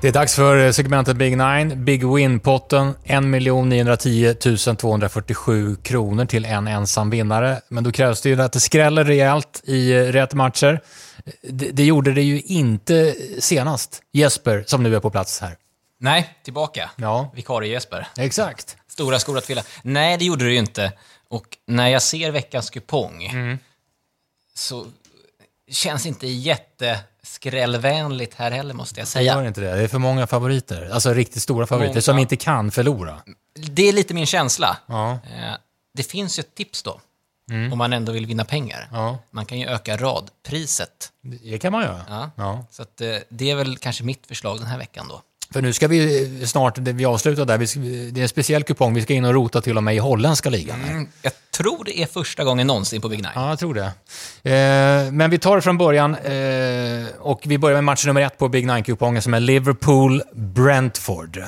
Det är dags för segmentet Big Nine. Big Win-potten. 1 910 247 kronor till en ensam vinnare. Men då krävs det ju att det skräller rejält i rätt matcher. Det, det gjorde det ju inte senast. Jesper, som nu är på plats här. Nej, tillbaka. Ja. Vikarie Jesper. Exakt. Stora skor att fylla. Nej, det gjorde det ju inte. Och när jag ser veckans kupong så känns inte jätteskrällvänligt här heller, måste jag säga. gör inte det. Det är för många favoriter. Alltså riktigt stora favoriter Många. som inte kan förlora. Det är lite min känsla. Ja. Eh, Det finns ju ett tips då, om man ändå vill vinna pengar. Ja. Man kan ju öka radpriset. Det kan man göra. Ja. Ja. Så att, eh, det är väl kanske mitt förslag den här veckan då. För nu ska vi snart, vi avslutar där, det är en speciell kupong, vi ska in och rota till och med i holländska ligan. Mm, jag tror det är första gången någonsin på Big Nine. Ja, jag tror det. Eh, men vi tar det från början eh, och vi börjar med match nummer ett på Big Nine-kupongen som är Liverpool-Brentford.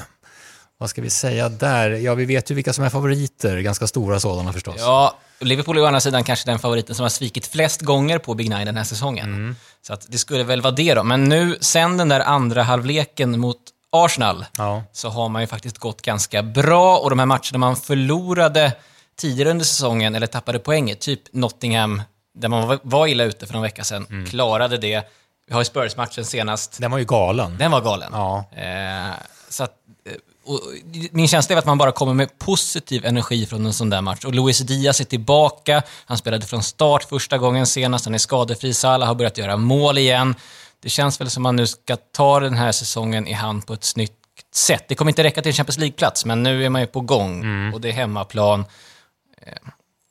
Vad ska vi säga där? Ja, vi vet ju vilka som är favoriter, ganska stora sådana förstås. Ja, Liverpool är å andra sidan kanske den favoriten som har svikit flest gånger på Big Nine den här säsongen. Så att det skulle väl vara det då. Men nu, sen den där andra halvleken mot Arsenal, Ja. så har man ju faktiskt gått ganska bra. Och de här matcherna man förlorade tidigare under säsongen, eller tappade poäng, typ Nottingham, där man var- illa ute för någon vecka sedan, klarade det. Vi har ju Spurs-matchen senast. Den var ju galen. Den var galen. Ja. Eh, så att, eh, min känsla är att man bara kommer med positiv energi från en sån där match. Och Luis Diaz är tillbaka. Han spelade från start första gången senast. Han är skadefri. Salah har börjat göra mål igen. Det känns väl som man nu ska ta den här säsongen i hand på ett snyggt sätt. Det kommer inte räcka till en Champions League-plats, men nu är man ju på gång. Och det är hemmaplan.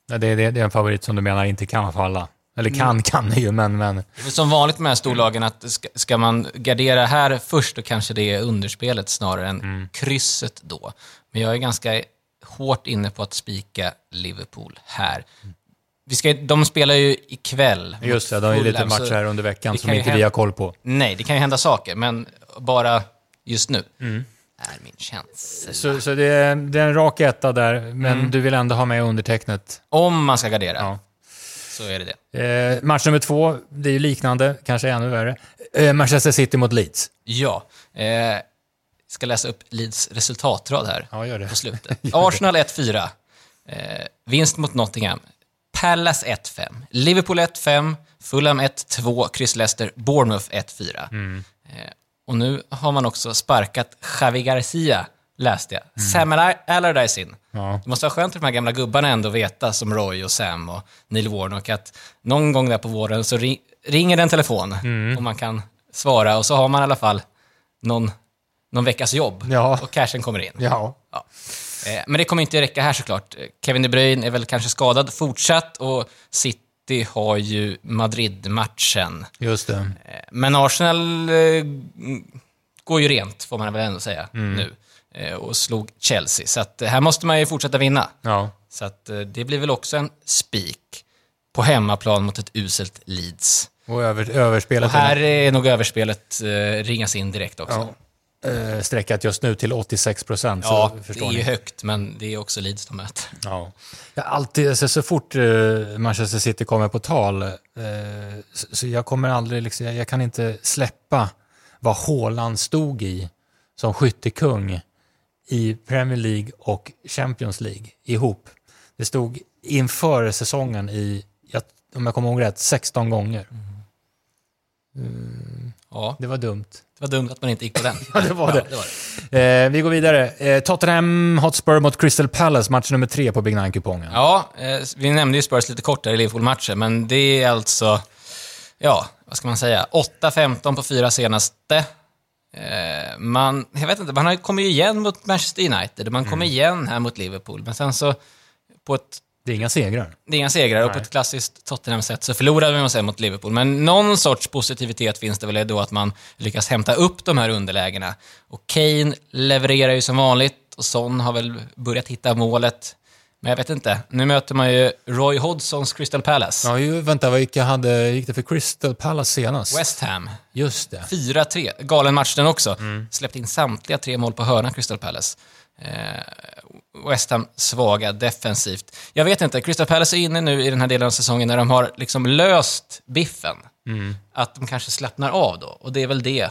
Ja, Det, det, det är en favorit som du menar inte kan falla. Eller kan, kan det ju, men... men är som vanligt med de här storlagen att ska, ska man gardera här först, då kanske det är underspelet snarare än krysset då. Men jag är ganska hårt inne på att spika Liverpool här. Vi ska, de spelar ju ikväll. just det, det är ju lite matcher här under veckan som inte vi hända- har koll på. Nej, det kan ju hända saker, men bara just nu är min känsla. Så, så det, är, det är en rak etta där, men du vill ändå ha med undertecknet. Om man ska gardera, Ja. så är det det. Eh, match nummer två, det är ju liknande, kanske ännu värre. Eh, Manchester City mot Leeds. Ja. Eh, ska läsa upp Leeds resultatrad här. Ja, på slutet. Arsenal 1-4. Eh, vinst mot Nottingham. Palace 1-5. Liverpool 1-5. Fulham 1-2. Chris Leicester. Bournemouth 1-4. Eh, och nu har man också sparkat Javi Garcia, läste jag. Sam Allardyce in. Ja. Det måste vara skönt för de här gamla gubbarna ändå veta, som Roy och Sam och Neil Warnock, att någon gång där på våren så ri- ringer det en telefon och man kan svara och så har man i alla fall någon, någon veckas jobb Ja. och cashen kommer in. Ja. Ja. Eh, Men det kommer inte räcka här såklart. Kevin De Bruyne är väl kanske skadad fortsatt och City har ju Madrid-matchen. Just det. Eh, Men Arsenal eh, mm, går ju rent, får man väl ändå säga, nu. Eh, Och slog Chelsea. Så att, här måste man ju fortsätta vinna. Ja. Så att, det blir väl också en spik på hemmaplan mot ett uselt Leeds. Och över, överspelet Och här är nog överspelet eh, ringas in direkt också. Ja. Eh, sträckat just nu till 86 procent. Ja, det är ju högt, men det är också Leeds de möter. Ja. Jag alltid, alltså, så fort eh, Manchester City kommer på tal, eh, så, så jag kommer aldrig, liksom, jag, jag kan inte släppa vad Haaland stod i som skyttekung i Premier League och Champions League ihop. Det stod inför säsongen i, om jag kommer ihåg rätt, 16 gånger. Ja, Det var dumt. det var dumt att man inte gick på den. Ja, det var det. det, var det. Eh, vi går vidare. Eh, Tottenham Hotspur mot Crystal Palace, match nummer tre på Big Nine-kupongen. Ja, eh, vi nämnde ju Spurs lite kortare i Liverpool-matchen, men det är alltså, ja, vad ska man säga, 8-15 på fyra senaste. Eh, man, jag vet inte, man har- ju igen mot Manchester United, man kommer igen här mot Liverpool, men sen så på ett Det är inga segrar. det är inga segrar och på ett klassiskt Tottenham-sätt så förlorade man sen mot Liverpool. Men någon sorts positivitet finns det väl då att man lyckas hämta upp de här underlägena. Och Kane levererar ju som vanligt och Son har väl börjat hitta målet. Men jag vet inte, nu möter man ju Roy Hodgsons Crystal Palace. Ja, ju, vänta, vad gick, jag hade, gick det för Crystal Palace senast? West Ham, Just det. 4-3. Galen match den också. Släppte in samtliga tre mål på hörna, Crystal Palace. Eh, West Ham svaga defensivt. Jag vet inte, Crystal Palace är inne nu i den här delen av säsongen när de har liksom löst biffen. Att de kanske slappnar av då. Och det är väl det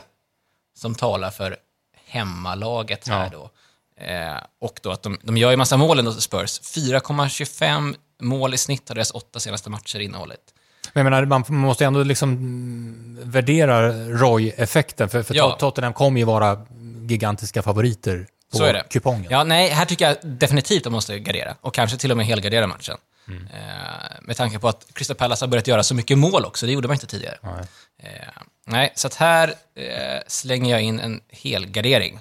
som talar för hemmalaget här Ja. då. Eh, och då att de, de gör ju massa mål ändå, Spurs. 4,25 mål i snitt har deras åtta senaste matcher innehållit. Men jag menar, man måste ändå liksom mm, värdera Roy-effekten, för, för Ja. Tottenham kommer ju vara gigantiska favoriter på Så är det. kupongen. Ja, nej, här tycker jag definitivt de måste gardera. Och kanske till och med helgardera matchen. Mm. Eh, med tanke på att Crystal Palace har börjat göra så mycket mål också, det gjorde man inte tidigare. Nej. Eh, nej, så att här eh, slänger jag in en helgardering.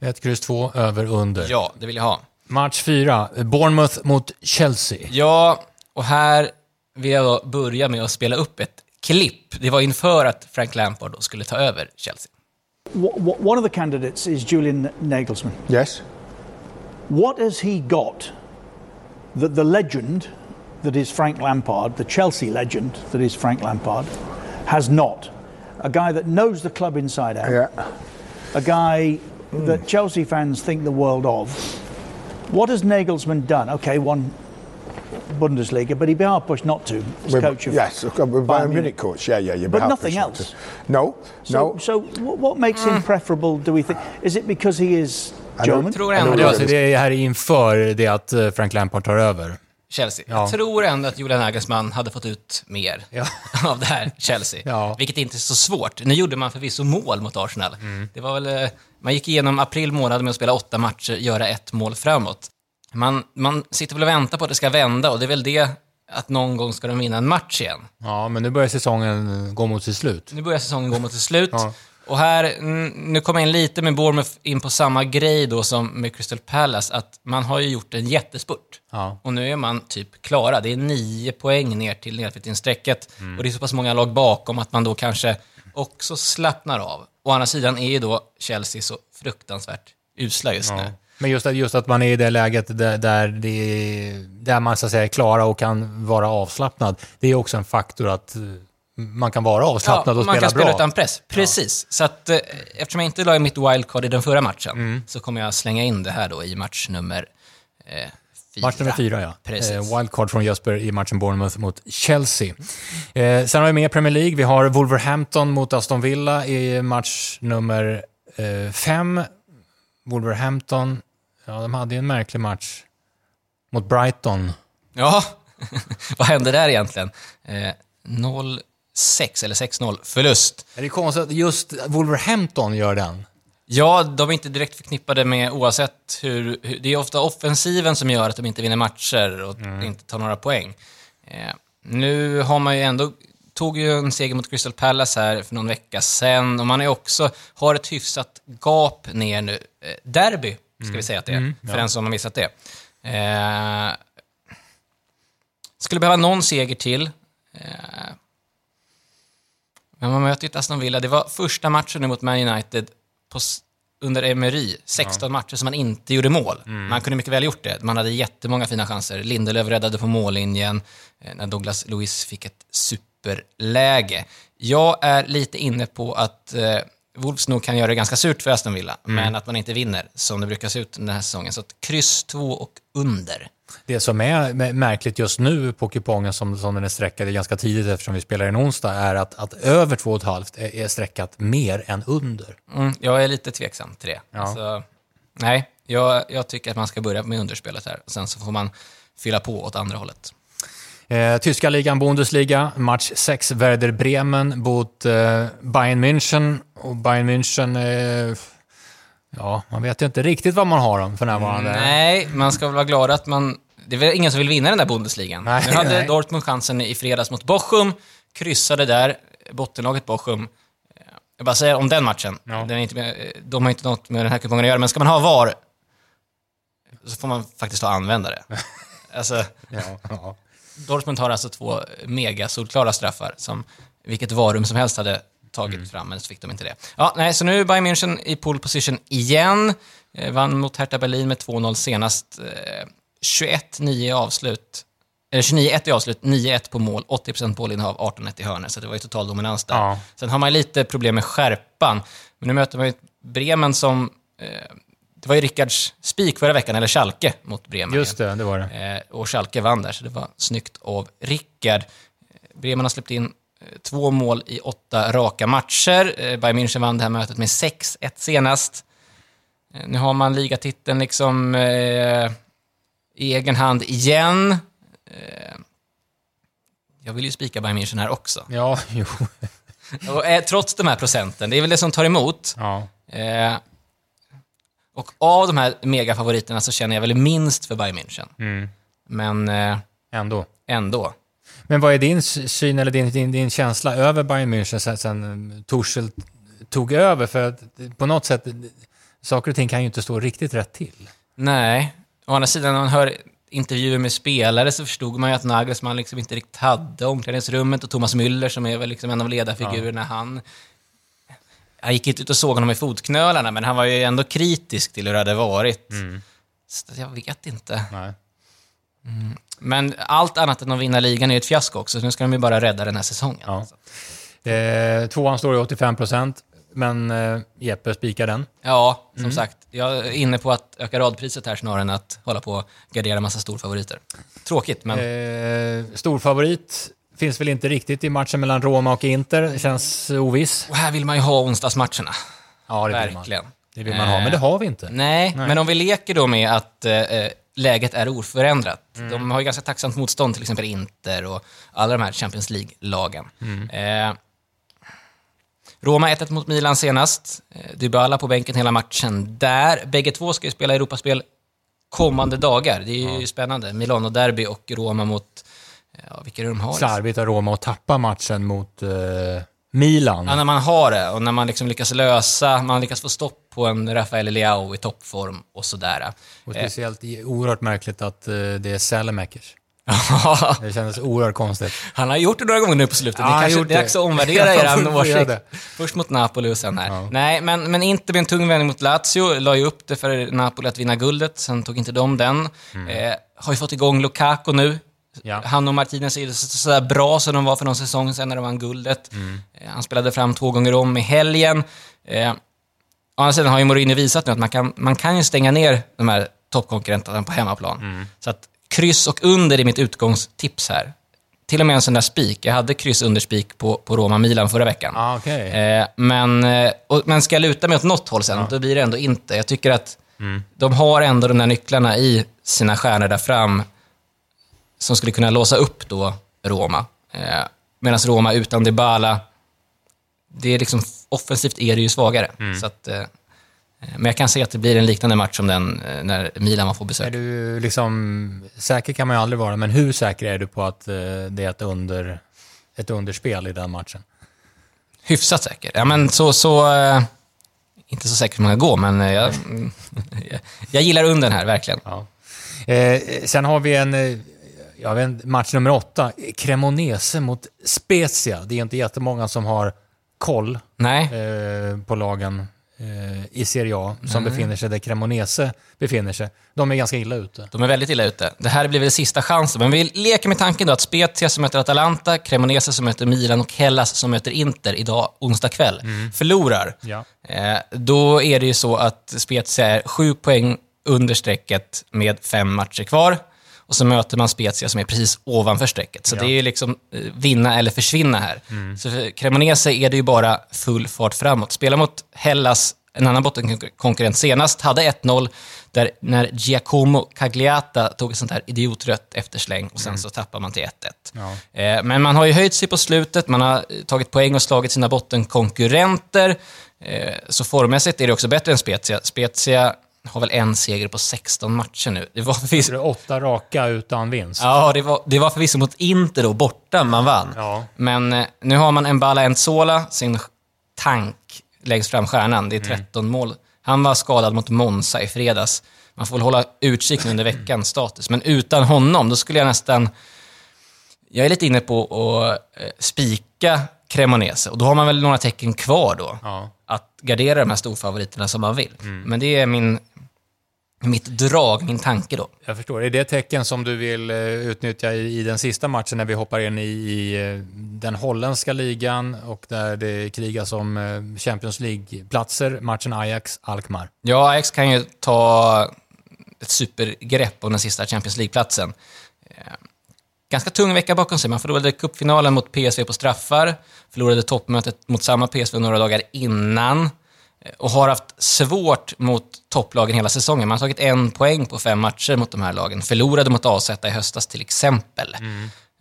Ett kryss två, över, under. Ja, det vill jag ha. Match fyra, Bournemouth mot Chelsea. Ja, och här vill jag börja med att spela upp ett klipp. Det var inför att Frank Lampard då skulle ta över Chelsea. One of the candidates is Julian Nagelsmann. Yes. What has he got that the legend that is Frank Lampard, the Chelsea legend that is Frank Lampard, has not? A guy that knows the club inside out, Yeah. a guy that hmm. Chelsea fans think the world of. What has Nagelsmann done? Okay, won Bundesliga, but he'd be hard pushed not to as With- coach of yes, Bayern Bayern Munich. Coach. Yeah, yeah, you'd be But nothing not to. else? No, So, no. so what, makes him preferable, do we think? Is it because he is German? Tror I ändå don't Det, alltså, det är här inför det att eh, Frank Lampard tar över. Chelsea. Ja. Jag tror ändå att Julian Nagelsmann hade fått ut mer Ja. av det här Chelsea. Ja. Vilket inte är så svårt. Nu gjorde man förvisso mål mot Arsenal. Mm. Det var väl, eh, man gick igenom april månad med att spela åtta matcher, göra ett mål framåt. Man, man sitter väl och väntar på att det ska vända och det är väl det att någon gång ska de vinna en match igen. Ja, men nu börjar säsongen gå mot sitt slut. Nu börjar säsongen gå mot sitt slut. Ja. Och här, nu kommer jag in lite med Bournemouth in på samma grej då som med Crystal Palace, att man har ju gjort en jättespurt. Ja. Och nu är man typ klara. Det är nio poäng ner till nedflyttningsstrecket. Mm. Och det är så pass många lag bakom att man då kanske också slappnar av. Å andra sidan är ju då Chelsea så fruktansvärt usla just Ja. nu. Men just att, just att man är i det läget där, där, det, där man så att säga är klara och kan vara avslappnad, det är också en faktor att eh, man kan vara avslappnad och man spela kan spela bra. utan press. Precis. Så att eh, eftersom jag inte la mitt wildcard i den förra matchen, Mm. så kommer jag slänga in det här då i match nummer eh, fyra. Match nummer fyra, ja. Eh, wildcard från Jesper i matchen Bournemouth mot Chelsea. Eh, sen har vi med Premier League. Vi har Wolverhampton mot Aston Villa i match nummer eh, fem. Wolverhampton, ja, de hade ju en märklig match mot Brighton. Ja, vad hände där egentligen? Eh, 0-6 eller 6-0 förlust. Är det konstigt att just Wolverhampton gör den? Ja, de är inte direkt förknippade med oavsett hur, hur... Det är ofta offensiven som gör att de inte vinner matcher och inte tar några poäng. Eh, nu har man ju ändå... Tog ju en seger mot Crystal Palace här för någon vecka sedan och man är också... Har ett hyfsat gap ner nu. Eh, derby, ska vi säga att det är, för den som har missat det. Eh, skulle behöva någon seger till. Eh, men man möter ju ett Aston Villa. Det var första matchen nu mot Man United på, under Emery. 16 matcher som man inte gjorde mål. Man kunde mycket väl gjort det. Man hade jättemånga fina chanser. Lindelöf räddade på mållinjen eh, när Douglas Luiz fick ett superläge. Jag är lite inne på att eh, Wolves nog kan göra det ganska surt för Aston Villa, men att man inte vinner som det brukar se ut den här säsongen. Så att kryss 2 och under. Det som är märkligt just nu på kupongen som, som den är sträckad ganska tidigt eftersom vi spelar en onsdag är att, att över 2,5 är, är sträckat mer än under. Mm, jag är lite tveksam till det. Ja. Alltså, nej, jag, jag tycker att man ska börja med underspelet här. Sen så får man fylla på åt andra hållet. Eh, tyska ligan, Bundesliga, match 6, Werder Bremen mot eh, Bayern München. Och Bayern München, eh, ja, man vet ju inte riktigt vad man har dem för närvarande. Nej, man ska väl vara glad att man... Det är väl ingen som vill vinna den där Bundesligan. Nej, nu hade nej. Dortmund chansen i fredags mot Bochum, kryssade där, bottenlaget Bochum. Eh, Jag bara säger om den matchen, Ja. den är inte med, de har inte något med den här kupongen att göra, men ska man ha VAR så får man faktiskt ta och använda det. Alltså, Ja, ja. Dortmund har alltså två mega solklara straffar som vilket varum som helst hade tagit fram, men så fick de inte det. Ja, nej, så nu är Bayern München i pole position igen. Eh, vann mot Hertha Berlin med 2-0 senast. Eh, 21-9 i avslut. Eller 29-1 i avslut, 9-1 på mål, 80% bollinnehav, 18-1 i hörnor. Så det var ju total dominans där. Ja. Sen har man lite problem med skärpan. Men nu möter man ju Bremen som... Eh, det var ju Rickards spik förra veckan, eller Schalke mot Bremen. Just det, det var det. Eh, och Schalke vann där, så det var snyggt av Rickard. Eh, Bremen har släppt in eh, två mål i åtta raka matcher. Eh, Bayern München vann det här mötet med 6-1 senast. Eh, Nu har man ligatiteln liksom eh, i egen hand igen. Jag vill ju spika Bayern München här också. Ja, jo. Och, trots de här procenten, det är väl det som tar emot. Ja. Eh, och av de här megafavoriterna så känner jag väl minst för Bayern München. Mm. Men eh, Ändå. ändå. Men vad är din syn eller din, din, din känsla över Bayern München sen, sen Tuchel tog över? För att på något sätt, saker och ting kan ju inte stå riktigt rätt till. Nej, å andra sidan när man hör intervjuer med spelare så förstod man ju att Nagelsmann liksom inte riktigt hade omklädningsrummet och Thomas Müller som är väl liksom en av ledarfigurerna, han... Han gick inte ut och såg honom i fotknölarna, men han var ju ändå kritisk till hur det hade varit. Så jag vet inte. Nej. Men allt annat än att vinna ligan är ju ett fiasko också, så nu ska de ju bara rädda den här säsongen. Ja. Eh, tvåan står i 85 procent, men eh, Jeppe spikar den. Ja, som sagt. Jag är inne på att öka radpriset här snarare än att hålla på och gardera massa storfavoriter. Tråkigt, men Eh, storfavorit finns väl inte riktigt i matchen mellan Roma och Inter. Känns oviss. och här vill man ju ha onsdagsmatcherna. Ja, det vill man. Verkligen. Det vill man ha, men det har vi inte. Nej, men om vi leker då med att eh, läget är oförändrat. Mm. De har ju ganska tacksamt motstånd, till exempel Inter och alla de här Champions League-lagen. Mm. Eh, Roma 1-1 mot Milan senast. Eh, Dybala på bänken hela matchen där. Bägge två ska ju spela Europaspel kommande dagar. Det är ju spännande. Milano-derby och Roma mot... Ja, vilka är det de har? Slarvigt av Roma att tappa matchen mot eh, Milan. Ja, när man har det och när man liksom lyckas lösa, man lyckas få stopp på en Rafael Leao i toppform och sådär. Och speciellt i- oerhört märkligt att eh, det är Salemakers. Eh, Det kändes oerhört konstigt. Han har gjort det några gånger nu på slutet. Ja, har kanske är dags att omvärdera er åsikt. Först mot Napoli och sen här. Ja. Nej, men, men inte med en tung vändning mot Lazio. La ju upp det för Napoli att vinna guldet, sen tog inte de den. Eh, har ju fått igång Lukaku nu. Mm. Ja. Han och Martinez är ju så- sådär bra som de var för någon säsong sedan när de vann guldet. Mm. Eh, han spelade fram två gånger om i helgen. Eh, Å andra sidan har ju Mourinho visat nu att man kan, man kan ju stänga ner de här toppkonkurrenterna på hemmaplan. Mm. Så att kryss och under är mitt utgångstips här. Till och med en sån där spik. Jag hade kryss under spik på, på Roma-Milan förra veckan. Ah, okej. Eh, men, eh, och, men ska jag luta mig åt något håll sen, då blir det ändå inte. Jag tycker att de har ändå de där nycklarna i sina stjärnor där fram som skulle kunna låsa upp då Roma. Eh, Medan Roma utan Dybala, det är liksom, offensivt är det ju svagare. Så att, eh, men jag kan se att det blir en liknande match som den eh, när Milan var på Är besök. du liksom, säker kan man ju aldrig vara, men hur säker är du på att eh, det är ett, under, ett underspel i den matchen? Hyfsat säker. Ja, men så, så, eh, inte så säker som man kan gå, men eh, jag, jag, jag gillar under här, verkligen. Ja. Eh, sen har vi en, eh, jag vet, inte, match nummer åtta, Cremonese mot Spezia. Det är inte jättemånga som har koll eh, på lagen eh, i Serie A som befinner sig där Cremonese befinner sig. De är ganska illa ute. de är väldigt illa ute. Det här blir väl sista chansen, men vi leker med tanken då att Spezia som möter Atalanta, Cremonese som möter Milan och Hellas som möter Inter idag, onsdag kväll, förlorar. Ja. Eh, då är det ju så att Spezia är sju poäng under strecket med fem matcher kvar. Och så möter man Spezia som är precis ovanför strecket. Så Ja. det är ju liksom eh, vinna eller försvinna här. Så för Cremonese är det ju bara full fart framåt. Spela mot Hellas, en annan bottenkonkurrent senast, hade 1-0 där när Giacomo Cagliata tog ett sånt här idiotrött eftersläng och sen så tappar man till 1-1. Ja. Eh, Men man har ju höjt sig på slutet, man har eh, tagit poäng och slagit sina bottenkonkurrenter. Eh, Så formmässigt är det också bättre än Spezia. Spezia har väl en seger på 16 matcher nu. Det var förvisso, det åtta raka utan vinst. ja, det var, det var förvisso mot Inter då, borta, man vann. Ja. Men eh, nu har man Mbala Entzola, sin tank längst fram stjärnan. Det är 13 mål. Han var skadad mot Monza i fredags. Man får väl hålla utkik nu under veckans status. Men utan honom, då skulle jag nästan... Jag är lite inne på att eh, spika Cremonese. Och då har man väl några tecken kvar då. Ja. Att gardera de här storfavoriterna som man vill. Men det är min, mitt drag, min tanke då. Jag förstår. Är det tecken som du vill eh, utnyttja i, i den sista matchen när vi hoppar in i, i eh, den holländska ligan och där det krigas om eh, Champions League-platser, matchen Ajax-Alkmaar? Ja, Ajax kan ju ta ett supergrepp om den sista Champions League-platsen. Ganska tung vecka bakom sig. Man förlorade cupfinalen mot PSV på straffar, förlorade toppmötet mot samma PSV några dagar innan. Eh, Och har haft svårt mot topplagen hela säsongen. Man har tagit en poäng på fem matcher mot de här lagen. Förlorade mot AZ i höstas till exempel.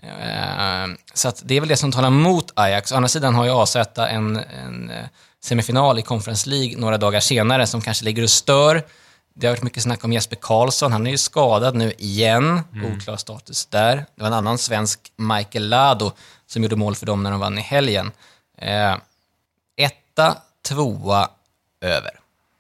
Eh, Så det är väl det som talar mot Ajax. Å andra sidan har ju AZ en, en eh, semifinal i Conference League några dagar senare som kanske ligger och stör. Det har varit mycket snack om Jesper Karlsson. Han är ju skadad nu igen. Oklar status där. Det var en annan svensk, Michael Lado, som gjorde mål för dem när de vann i helgen. Eh, etta, tvåa, över.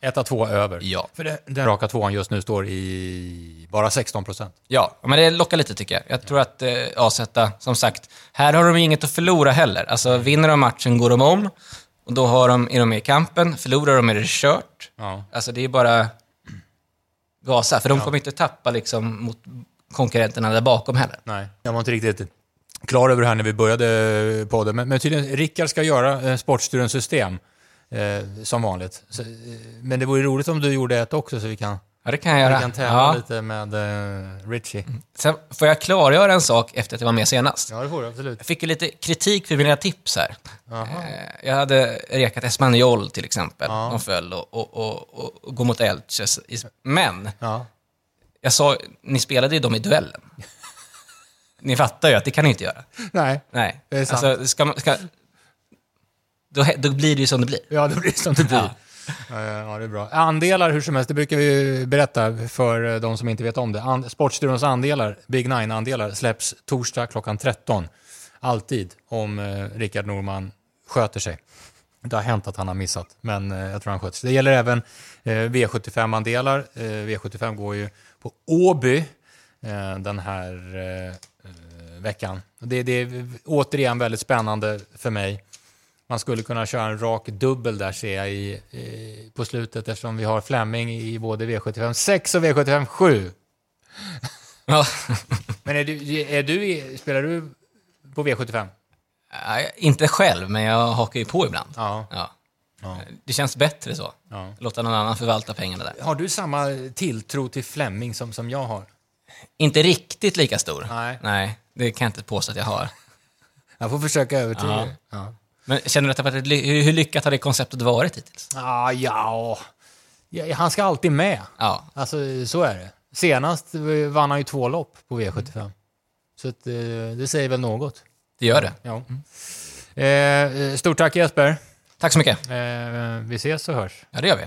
Etta, två över. Ja. För det, den raka tvåan just nu står i bara 16 procent. Ja, men det lockar lite tycker jag. Jag tror att eh, AZ, som sagt, här har de inget att förlora heller. Alltså vinner de matchen går de om och då har de, är de med i kampen. Förlorar de är det kört. Ja. Alltså det är bara gasa, för de kommer inte tappa liksom mot konkurrenterna där bakom heller. Nej, jag var inte riktigt klar över det här när vi började podden. Men, men tydligen, Rickard ska göra eh, Sportstudions system eh, som vanligt. Så, eh, men det vore roligt om du gjorde ett också så vi kan, Ja, det kan jag vi göra. kan tävla Ja. lite med eh, Richie. Sen får jag klargöra en sak efter att jag var med senast. Ja, det får du absolut. Jag fick ju lite kritik för mina tips här. Eh, Jag hade rekat Espanyol till exempel. De föll och, och, och, och, och går mot Elche. Men Ja. jag sa, ni spelade ju dem i duellen. Ni fattar ju att det kan ni inte göra. Nej, Nej. Det är sant. Alltså, ska, man- ska, då, då blir det ju som det blir. ja det blir som det blir. Ja. Det är bra. Andelar hur som helst, det brukar vi berätta för eh, de som inte vet om det. An- Sportstudions andelar, Big Nine-andelar, släpps torsdag klockan 13. Alltid om eh, Rickard Norman sköter sig. Det har hänt att han har missat, men eh, jag tror han sköter sig. Det gäller även eh, V75-andelar. Eh, V75 går ju på Åby eh, den här eh, veckan. Det, det är återigen väldigt spännande för mig. Man skulle kunna köra en rak dubbel där ser jag i, i, på slutet eftersom vi har Fleming i både V75 6 och V75 7. Ja. Men är du, är du spelar du på V75? Nej, inte själv, men jag hakar ju på ibland. Ja. Ja. Ja. Det känns bättre så. Ja. Låta någon annan förvalta pengarna där. Har du samma tilltro till Fleming som, som jag har? Inte riktigt lika stor. Nej. Nej, det kan jag inte påstå att jag har. Jag får försöka övertyga Ja. Ja. Men känner du att det varit hur lyckat har det konceptet varit hittills? Ah, ja, ja, han ska alltid med. Ja, Alltså, så är det. Senast vann han ju två lopp på V75. Så att, eh, det säger väl något. det gör det. Ja. Eh, stort tack Jesper. Tack så mycket. Eh, vi ses och hörs. Ja, det gör vi.